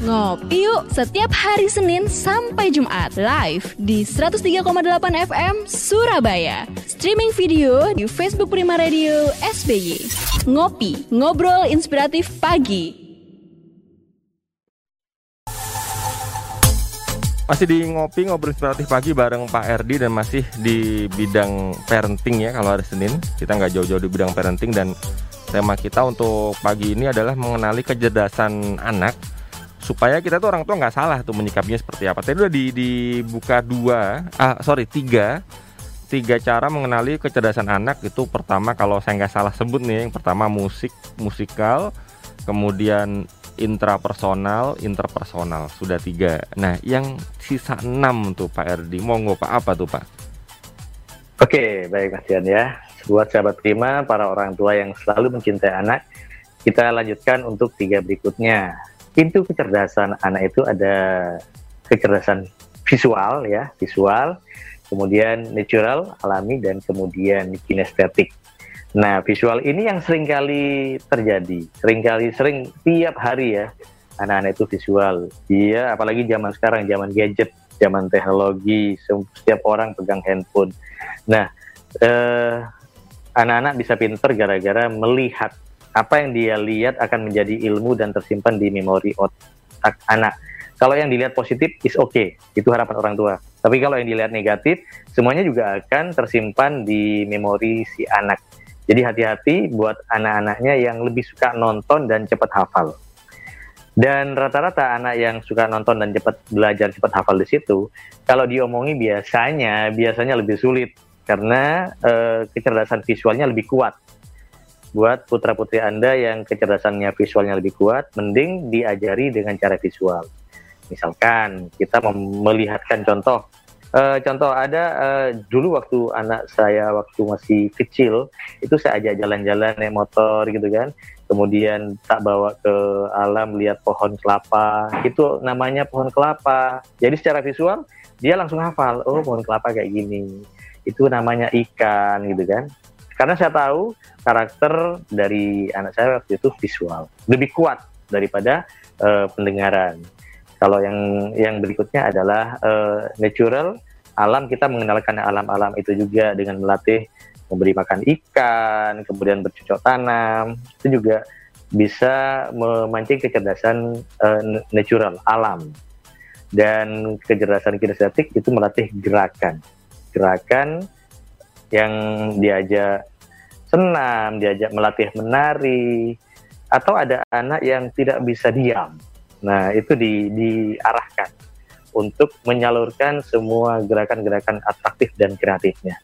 Ngopi yuk setiap hari Senin sampai Jumat live di 103,8 FM Surabaya. Streaming video di Facebook Prima Radio SBY. Ngopi, ngobrol inspiratif pagi. Masih di ngopi ngobrol inspiratif pagi bareng Pak Erdi dan masih di bidang parenting ya kalau hari Senin kita nggak jauh-jauh di bidang parenting dan tema kita untuk pagi ini adalah mengenali kecerdasan anak supaya kita tuh orang tua nggak salah tuh menyikapinya seperti apa. Tadi udah di, dibuka dua, ah sorry tiga, tiga cara mengenali kecerdasan anak itu pertama kalau saya nggak salah sebut nih, yang pertama musik musikal, kemudian intrapersonal, interpersonal sudah tiga. Nah yang sisa enam tuh Pak Erdi, monggo Pak apa tuh Pak? Oke baik Mas ya. Buat sahabat prima, para orang tua yang selalu mencintai anak, kita lanjutkan untuk tiga berikutnya pintu kecerdasan anak itu ada kecerdasan visual ya, visual, kemudian natural, alami dan kemudian kinestetik. Nah, visual ini yang sering kali terjadi, sering kali sering tiap hari ya anak-anak itu visual. Dia apalagi zaman sekarang, zaman gadget, zaman teknologi, setiap orang pegang handphone. Nah, eh, anak-anak bisa pinter gara-gara melihat apa yang dia lihat akan menjadi ilmu dan tersimpan di memori otak anak. Kalau yang dilihat positif is oke, okay. itu harapan orang tua. Tapi kalau yang dilihat negatif, semuanya juga akan tersimpan di memori si anak. Jadi hati-hati buat anak-anaknya yang lebih suka nonton dan cepat hafal. Dan rata-rata anak yang suka nonton dan cepat belajar cepat hafal di situ, kalau diomongi biasanya biasanya lebih sulit karena eh, kecerdasan visualnya lebih kuat buat putra putri Anda yang kecerdasannya visualnya lebih kuat, mending diajari dengan cara visual. Misalkan kita melihatkan contoh, uh, contoh ada uh, dulu waktu anak saya waktu masih kecil itu saya ajak jalan-jalan naik motor gitu kan, kemudian tak bawa ke alam lihat pohon kelapa, itu namanya pohon kelapa. Jadi secara visual dia langsung hafal, oh pohon kelapa kayak gini, itu namanya ikan gitu kan karena saya tahu karakter dari anak saya waktu itu visual, lebih kuat daripada uh, pendengaran. Kalau yang yang berikutnya adalah uh, natural, alam kita mengenalkan alam-alam itu juga dengan melatih memberi makan ikan, kemudian bercocok tanam, itu juga bisa memancing kecerdasan uh, natural alam. Dan kecerdasan kinestetik itu melatih gerakan. Gerakan yang diajak senam, diajak melatih menari, atau ada anak yang tidak bisa diam. Nah, itu di, diarahkan untuk menyalurkan semua gerakan-gerakan atraktif dan kreatifnya.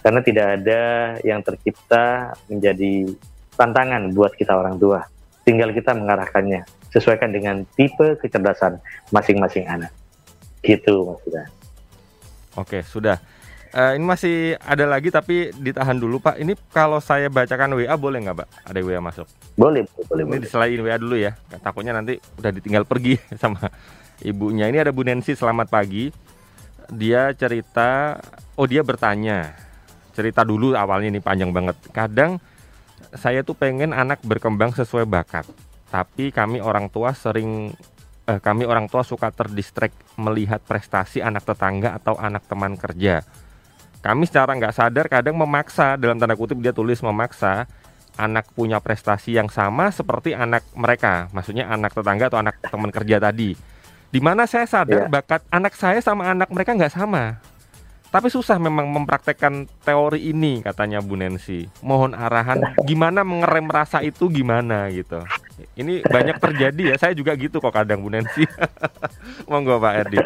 Karena tidak ada yang tercipta menjadi tantangan buat kita orang tua. Tinggal kita mengarahkannya sesuaikan dengan tipe kecerdasan masing-masing anak. Gitu maksudnya. Oke, sudah. Uh, ini masih ada lagi tapi ditahan dulu Pak. Ini kalau saya bacakan WA boleh nggak Pak? Ada WA masuk? Boleh, boleh. Ini boleh. selain WA dulu ya. Takutnya nanti udah ditinggal pergi sama ibunya. Ini ada Bu Nancy, selamat pagi. Dia cerita, oh dia bertanya. Cerita dulu awalnya ini panjang banget. Kadang saya tuh pengen anak berkembang sesuai bakat. Tapi kami orang tua sering eh, kami orang tua suka terdistrek melihat prestasi anak tetangga atau anak teman kerja kami secara nggak sadar kadang memaksa dalam tanda kutip dia tulis memaksa anak punya prestasi yang sama seperti anak mereka, maksudnya anak tetangga atau anak teman kerja tadi. Di mana saya sadar yeah. bakat anak saya sama anak mereka nggak sama. Tapi susah memang mempraktekkan teori ini katanya Bu Nancy. Mohon arahan gimana mengerem rasa itu gimana gitu. Ini banyak terjadi ya. Saya juga gitu kok kadang Bu Nancy. Monggo Pak Erdi.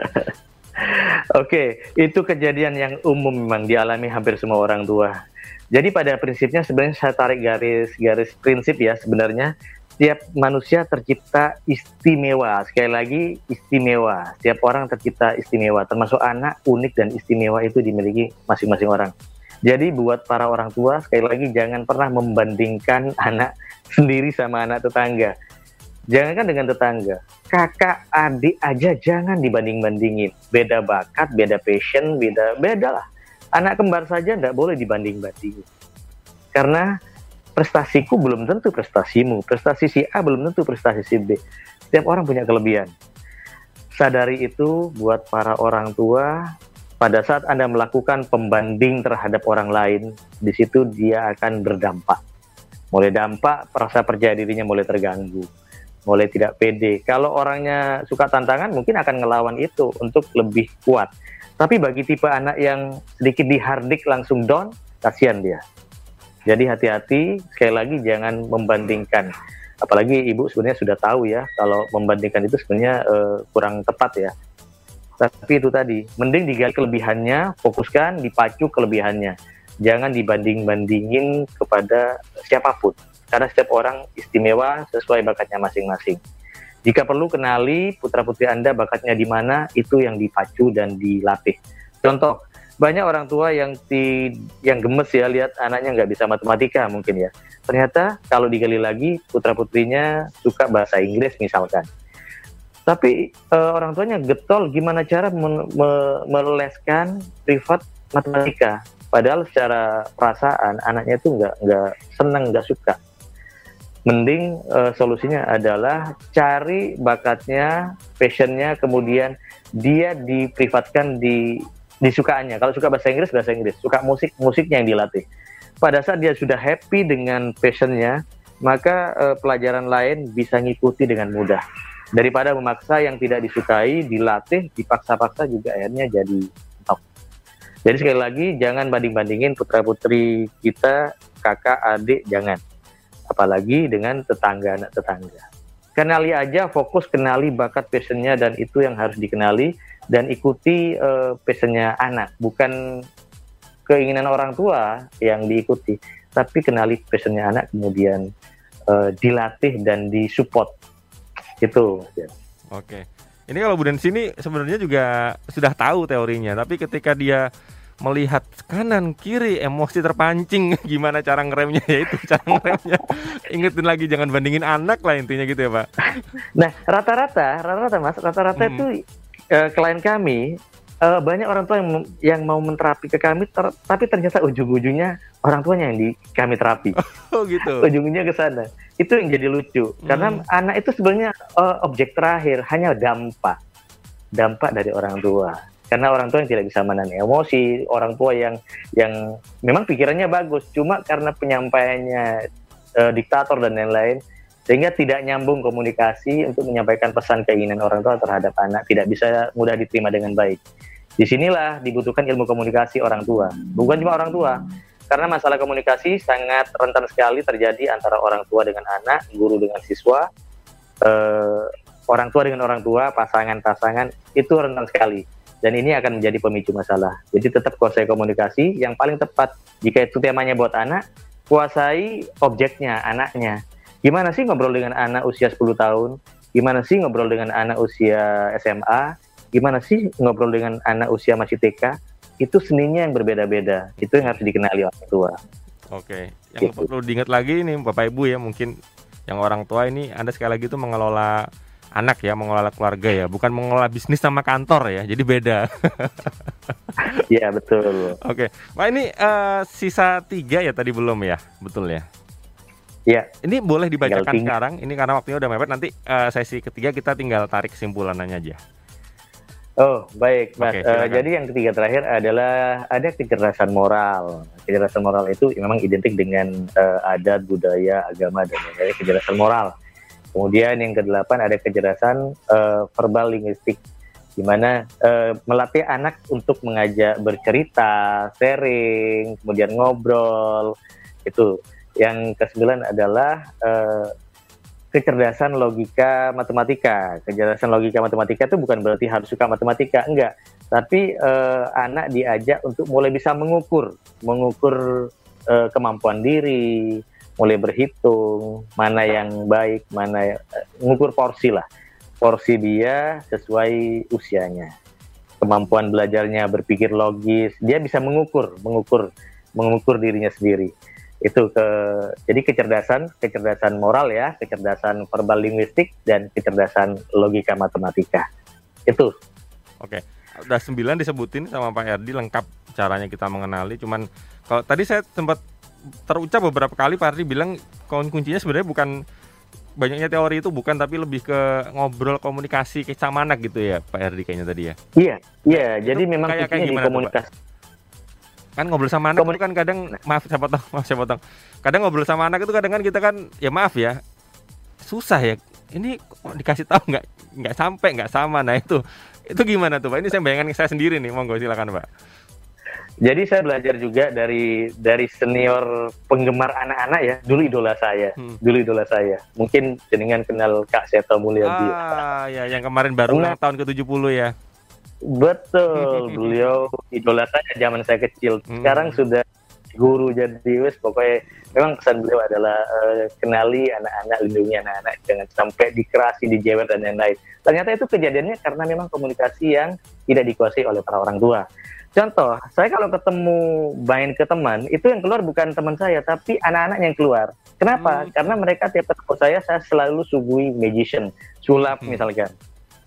Oke, itu kejadian yang umum memang dialami hampir semua orang tua. Jadi pada prinsipnya sebenarnya saya tarik garis-garis prinsip ya sebenarnya setiap manusia tercipta istimewa. Sekali lagi istimewa. Setiap orang tercipta istimewa, termasuk anak unik dan istimewa itu dimiliki masing-masing orang. Jadi buat para orang tua sekali lagi jangan pernah membandingkan anak sendiri sama anak tetangga Jangankan dengan tetangga, kakak, adik aja jangan dibanding-bandingin. Beda bakat, beda passion, beda beda lah. Anak kembar saja tidak boleh dibanding-bandingin. Karena prestasiku belum tentu prestasimu, prestasi si A belum tentu prestasi si B. Setiap orang punya kelebihan. sadari itu buat para orang tua pada saat Anda melakukan pembanding terhadap orang lain, di situ dia akan berdampak. Mulai dampak, rasa percaya dirinya mulai terganggu, mulai tidak pede. Kalau orangnya suka tantangan, mungkin akan ngelawan itu untuk lebih kuat. Tapi bagi tipe anak yang sedikit dihardik langsung down, kasihan dia. Jadi hati-hati, sekali lagi jangan membandingkan. Apalagi ibu sebenarnya sudah tahu ya, kalau membandingkan itu sebenarnya uh, kurang tepat ya tapi itu tadi, mending digali kelebihannya, fokuskan, dipacu kelebihannya. Jangan dibanding-bandingin kepada siapa pun. Karena setiap orang istimewa sesuai bakatnya masing-masing. Jika perlu kenali putra-putri Anda bakatnya di mana, itu yang dipacu dan dilatih. Contoh, banyak orang tua yang ti, yang gemes ya lihat anaknya nggak bisa matematika mungkin ya. Ternyata kalau digali lagi putra-putrinya suka bahasa Inggris misalkan tapi uh, orang tuanya getol gimana cara me me meleskan privat matematika padahal secara perasaan anaknya itu nggak nggak senang nggak suka mending uh, solusinya adalah cari bakatnya passionnya kemudian dia diprivatkan di disukaannya kalau suka bahasa Inggris bahasa Inggris. Suka musik musiknya yang dilatih. Pada saat dia sudah happy dengan passionnya maka uh, pelajaran lain bisa ngikuti dengan mudah. Daripada memaksa yang tidak disukai dilatih dipaksa-paksa juga akhirnya jadi top. Jadi sekali lagi jangan banding-bandingin putra putri kita kakak adik jangan apalagi dengan tetangga anak tetangga kenali aja fokus kenali bakat passionnya dan itu yang harus dikenali dan ikuti uh, passionnya anak bukan keinginan orang tua yang diikuti tapi kenali passionnya anak kemudian uh, dilatih dan disupport itu. Oke. Ini kalau Buden sini sebenarnya juga sudah tahu teorinya, tapi ketika dia melihat kanan kiri emosi terpancing. Gimana cara ngeremnya? Ya itu cara ngeremnya. Ingetin lagi jangan bandingin anak lah intinya gitu ya pak. Nah rata-rata rata-rata mas rata-rata hmm. itu uh, klien kami uh, banyak orang tua yang yang mau menterapi ke kami ter tapi ternyata ujung-ujungnya orang tuanya yang di kami terapi. Oh gitu. Ujungnya ke sana. Itu yang jadi lucu. Hmm. karena anak itu sebenarnya uh, objek terakhir hanya dampak. Dampak dari orang tua karena orang tua yang tidak bisa menahan emosi orang tua yang yang memang pikirannya bagus cuma karena penyampaiannya uh, diktator dan lain-lain sehingga tidak nyambung komunikasi untuk menyampaikan pesan keinginan orang tua terhadap anak tidak bisa mudah diterima dengan baik di sinilah dibutuhkan ilmu komunikasi orang tua bukan cuma orang tua karena masalah komunikasi sangat rentan sekali terjadi antara orang tua dengan anak, guru dengan siswa, eh, orang tua dengan orang tua, pasangan-pasangan itu rentan sekali. Dan ini akan menjadi pemicu masalah. Jadi tetap kuasai komunikasi yang paling tepat. Jika itu temanya buat anak, kuasai objeknya, anaknya. Gimana sih ngobrol dengan anak usia 10 tahun? Gimana sih ngobrol dengan anak usia SMA? Gimana sih ngobrol dengan anak usia masih TK? itu seninya yang berbeda-beda. Itu yang harus dikenali orang tua. Oke, yang gitu. perlu diingat lagi nih Bapak Ibu ya mungkin yang orang tua ini Anda sekali lagi itu mengelola anak ya, mengelola keluarga ya, bukan mengelola bisnis sama kantor ya. Jadi beda. Iya betul. Oke, Pak ini uh, sisa tiga ya tadi belum ya, betul ya? Iya. Ini boleh dibacakan sekarang. Ini karena waktunya udah mepet. Nanti uh, sesi ketiga kita tinggal tarik kesimpulannya aja. Oh baik mas. Okay, uh, eh, jadi yang ketiga terakhir adalah ada kecerdasan moral. Kecerdasan moral itu memang identik dengan uh, adat, budaya, agama dan lain-lain. Kecerdasan moral. Kemudian yang kedelapan ada kecerdasan uh, verbal linguistik, di mana uh, melatih anak untuk mengajak bercerita, sharing, kemudian ngobrol. Itu. Yang kesembilan adalah uh, kecerdasan logika matematika. Kecerdasan logika matematika itu bukan berarti harus suka matematika, enggak. Tapi eh, anak diajak untuk mulai bisa mengukur, mengukur eh, kemampuan diri, mulai berhitung mana yang baik, mana eh, mengukur porsi lah. Porsi dia sesuai usianya. Kemampuan belajarnya berpikir logis, dia bisa mengukur, mengukur mengukur dirinya sendiri. Itu ke jadi kecerdasan kecerdasan moral ya kecerdasan verbal linguistik dan kecerdasan logika matematika. Itu. Oke. Udah sembilan disebutin sama Pak Erdi lengkap caranya kita mengenali. Cuman kalau tadi saya sempat terucap beberapa kali Pak Erdi bilang kuncinya sebenarnya bukan banyaknya teori itu bukan tapi lebih ke ngobrol komunikasi ke sama anak gitu ya Pak Erdi kayaknya tadi ya. Iya, iya. Jadi memang kayak, kayak kayak di komunikasi. kan ngobrol sama anak itu kan kadang maaf saya potong maaf saya potong kadang ngobrol sama anak itu kadang kan kita kan ya maaf ya susah ya ini dikasih tahu nggak nggak sampai nggak sama nah itu itu gimana tuh pak ini saya bayangkan saya sendiri nih monggo silakan pak jadi saya belajar juga dari dari senior penggemar anak-anak ya. Dulu idola saya, hmm. dulu idola saya. Mungkin jenengan kenal Kak Seto Mulyadi. Ah, ya yang kemarin baru ulang tahun ke-70 ya. Betul, beliau idola saya zaman saya kecil. Hmm. Sekarang sudah guru jadi wes pokoknya memang pesan beliau adalah uh, kenali anak-anak, lindungi anak-anak, jangan sampai dikerasi, dijewer dan lain-lain. Ternyata itu kejadiannya karena memang komunikasi yang tidak dikuasai oleh para orang tua. Contoh, saya kalau ketemu main ke teman, itu yang keluar bukan teman saya, tapi anak-anak yang keluar. Kenapa? Hmm. Karena mereka tiap ketemu saya, saya selalu suguhi magician, sulap hmm. misalkan.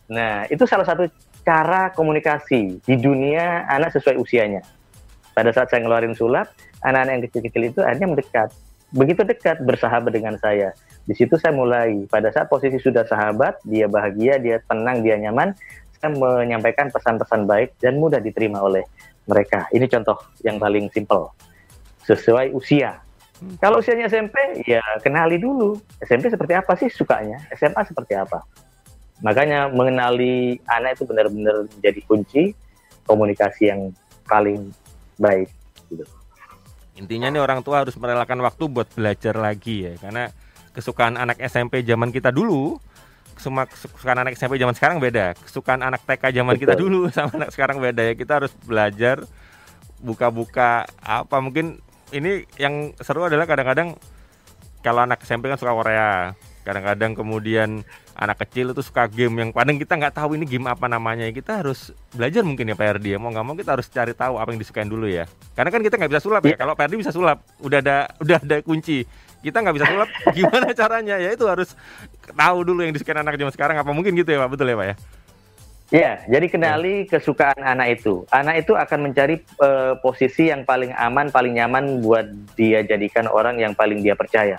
Nah, itu salah satu cara komunikasi di dunia anak sesuai usianya. Pada saat saya ngeluarin sulap, anak-anak yang kecil-kecil itu akhirnya mendekat. Begitu dekat, bersahabat dengan saya. Di situ saya mulai. Pada saat posisi sudah sahabat, dia bahagia, dia tenang, dia nyaman, menyampaikan pesan-pesan baik dan mudah diterima oleh mereka. Ini contoh yang paling simpel. Sesuai usia. Hmm. Kalau usianya SMP, ya kenali dulu. SMP seperti apa sih sukanya? SMA seperti apa? Makanya mengenali anak itu benar-benar menjadi kunci komunikasi yang paling baik. Gitu. Intinya nih orang tua harus merelakan waktu buat belajar lagi ya, karena kesukaan anak SMP zaman kita dulu kesukaan anak SMP zaman sekarang beda. Kesukaan anak TK zaman kita dulu sama anak sekarang beda ya. Kita harus belajar buka-buka apa mungkin ini yang seru adalah kadang-kadang kalau anak SMP kan suka Korea. Kadang-kadang kemudian anak kecil itu suka game yang padahal kita nggak tahu ini game apa namanya. Kita harus belajar mungkin ya Pak Erdi ya. Mau nggak mau kita harus cari tahu apa yang disukain dulu ya. Karena kan kita nggak bisa sulap ya. Iya. Kalau Pak Erdi bisa sulap, udah ada udah ada kunci kita nggak bisa sulap gimana caranya ya itu harus tahu dulu yang disukai anak zaman sekarang apa mungkin gitu ya pak betul ya pak ya Ya, jadi kenali ya. kesukaan anak itu. Anak itu akan mencari uh, posisi yang paling aman, paling nyaman buat dia jadikan orang yang paling dia percaya.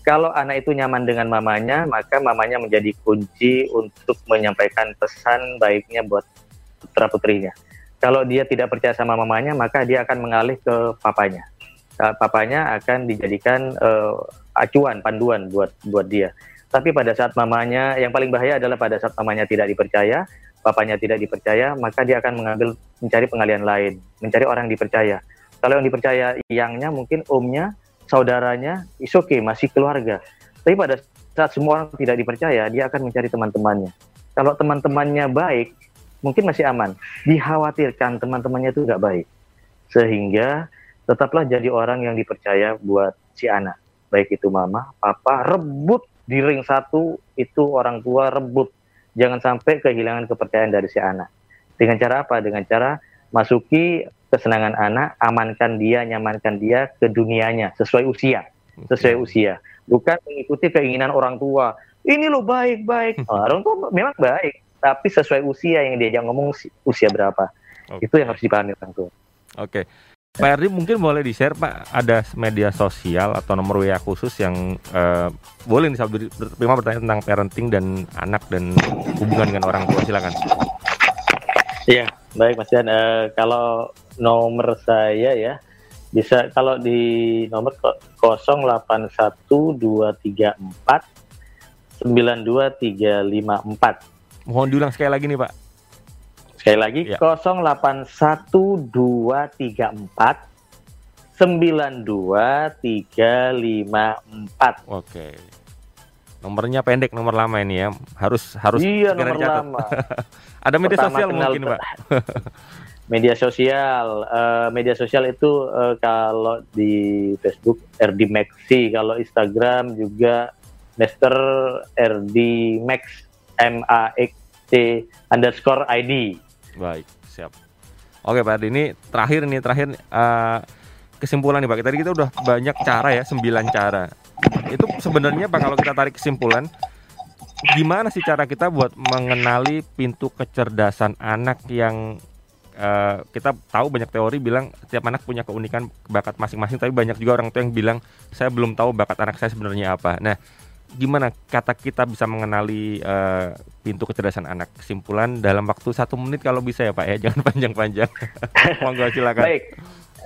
Kalau anak itu nyaman dengan mamanya, maka mamanya menjadi kunci untuk menyampaikan pesan baiknya buat putra putrinya. Kalau dia tidak percaya sama mamanya, maka dia akan mengalih ke papanya papanya akan dijadikan uh, acuan panduan buat buat dia. Tapi pada saat mamanya yang paling bahaya adalah pada saat mamanya tidak dipercaya, papanya tidak dipercaya, maka dia akan mengambil mencari pengalian lain, mencari orang yang dipercaya. Kalau yang dipercaya yangnya mungkin omnya, saudaranya, is okay, masih keluarga. Tapi pada saat semua orang tidak dipercaya, dia akan mencari teman-temannya. Kalau teman-temannya baik, mungkin masih aman. Dikhawatirkan teman-temannya itu nggak baik. Sehingga tetaplah jadi orang yang dipercaya buat si anak. Baik itu mama, papa, rebut di ring satu itu orang tua rebut. Jangan sampai kehilangan kepercayaan dari si anak. Dengan cara apa? Dengan cara masuki kesenangan anak, amankan dia, nyamankan dia ke dunianya sesuai usia, sesuai usia. Bukan mengikuti keinginan orang tua. Ini lo baik baik. Oh, orang tua memang baik, tapi sesuai usia yang diajak ngomong usia berapa. Okay. Itu yang harus dipahami orang tua. Oke. Okay. Pak Erdi mungkin boleh di-share Pak ada media sosial atau nomor WA khusus yang uh, boleh nih berterima bertanya tentang parenting dan anak dan hubungan dengan orang tua silakan. Iya, baik Mas Dian. Uh, kalau nomor saya ya bisa kalau di nomor 081234 92354. Mohon diulang sekali lagi nih Pak. Sekali lagi ya. 081234 92354. Oke. Nomornya pendek, nomor lama ini ya. Harus harus Iya, nomor lama. Ada media Pertama sosial mungkin, Pak. media sosial, uh, media sosial itu uh, kalau di Facebook RD Maxi, kalau Instagram juga Master RD Max M A X T underscore ID. Baik, siap. Oke Pak ini terakhir nih terakhir uh, kesimpulan nih Pak. Tadi kita udah banyak cara ya, sembilan cara. Itu sebenarnya Pak kalau kita tarik kesimpulan, gimana sih cara kita buat mengenali pintu kecerdasan anak yang uh, kita tahu banyak teori bilang setiap anak punya keunikan bakat masing-masing, tapi banyak juga orang tua yang bilang saya belum tahu bakat anak saya sebenarnya apa. Nah, gimana kata kita bisa mengenali uh, pintu kecerdasan anak? Kesimpulan dalam waktu satu menit kalau bisa ya Pak ya, jangan panjang-panjang. Monggo silakan. Baik.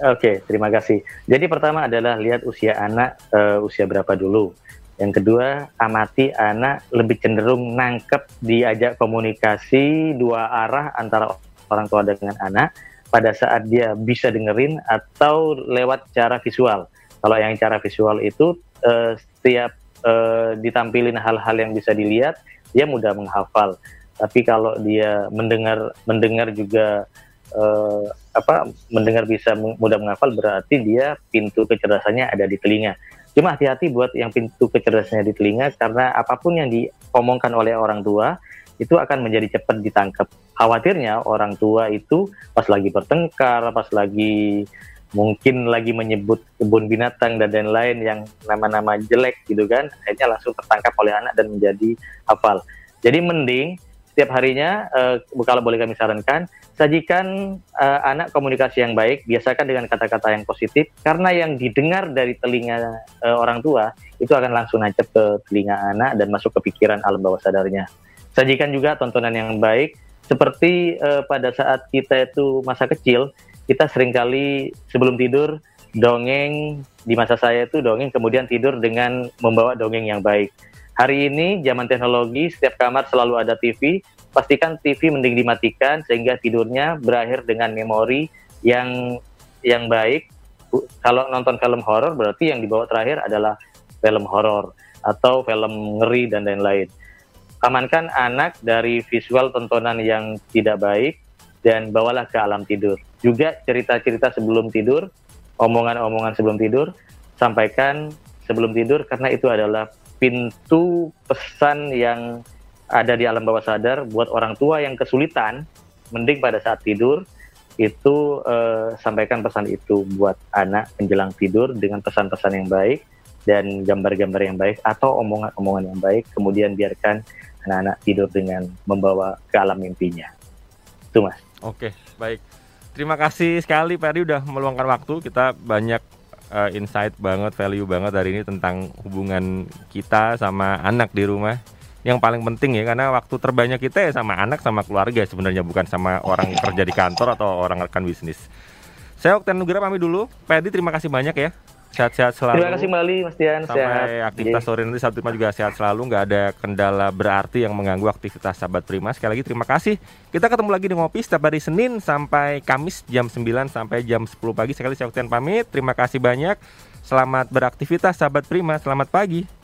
Oke, terima kasih. Jadi pertama adalah lihat usia anak uh, usia berapa dulu. Yang kedua, amati anak lebih cenderung nangkep diajak komunikasi dua arah antara orang tua dengan anak pada saat dia bisa dengerin atau lewat cara visual. Kalau yang cara visual itu uh, setiap uh, ditampilin hal-hal yang bisa dilihat, dia mudah menghafal. Tapi kalau dia mendengar mendengar juga uh, apa mendengar bisa mudah menghafal berarti dia pintu kecerdasannya ada di telinga. Cuma hati-hati buat yang pintu kecerdasannya di telinga karena apa pun yang diomongkan oleh orang tua itu akan menjadi cepat ditangkap. Khawatirnya orang tua itu pas lagi bertengkar, pas lagi mungkin lagi menyebut kebun binatang dan lain-lain yang nama-nama jelek gitu kan, akhirnya langsung tertangkap oleh anak dan menjadi hafal. Jadi mending setiap harinya uh, kalau boleh kami sarankan sajikan uh, anak komunikasi yang baik biasakan dengan kata-kata yang positif. Karena yang didengar dari telinga uh, orang tua itu akan langsung nancep ke telinga anak dan masuk ke pikiran alam bawah sadarnya. Sajikan juga tontonan yang baik. Seperti uh, pada saat kita itu masa kecil kita sering kali sebelum tidur dongeng di masa saya itu dongeng kemudian tidur dengan membawa dongeng yang baik Hari ini zaman teknologi, setiap kamar selalu ada TV. Pastikan TV mending dimatikan sehingga tidurnya berakhir dengan memori yang yang baik. Kalau nonton film horor berarti yang dibawa terakhir adalah film horor atau film ngeri dan lain-lain. Amankan anak dari visual tontonan yang tidak baik dan bawalah ke alam tidur. Juga cerita-cerita sebelum tidur, omongan-omongan sebelum tidur, sampaikan sebelum tidur karena itu adalah pintu pesan yang ada di alam bawah sadar buat orang tua yang kesulitan, mending pada saat tidur itu uh, sampaikan pesan itu buat anak menjelang tidur dengan pesan-pesan yang baik dan gambar-gambar yang baik atau omongan-omongan yang baik, kemudian biarkan anak-anak tidur dengan membawa ke alam mimpinya. Itu mas. Oke, baik. Terima kasih sekali Pak Adi udah meluangkan waktu. Kita banyak uh, insight banget, value banget hari ini tentang hubungan kita sama anak di rumah. Yang paling penting ya karena waktu terbanyak kita ya sama anak sama keluarga sebenarnya bukan sama orang kerja di kantor atau orang rekan bisnis. Saya Oktan Nugra pamit dulu. Pak Edi terima kasih banyak ya. Sehat-sehat selalu. Terima kasih Mali, Mas Dian. Sampai sehat. aktivitas sore nanti Sabtu Prima juga sehat selalu. Nggak ada kendala berarti yang mengganggu aktivitas sahabat Prima. Sekali lagi terima kasih. Kita ketemu lagi di Ngopi setiap hari Senin sampai Kamis jam 9 sampai jam 10 pagi. Sekali saya Oktian pamit. Terima kasih banyak. Selamat beraktivitas sahabat Prima. Selamat pagi.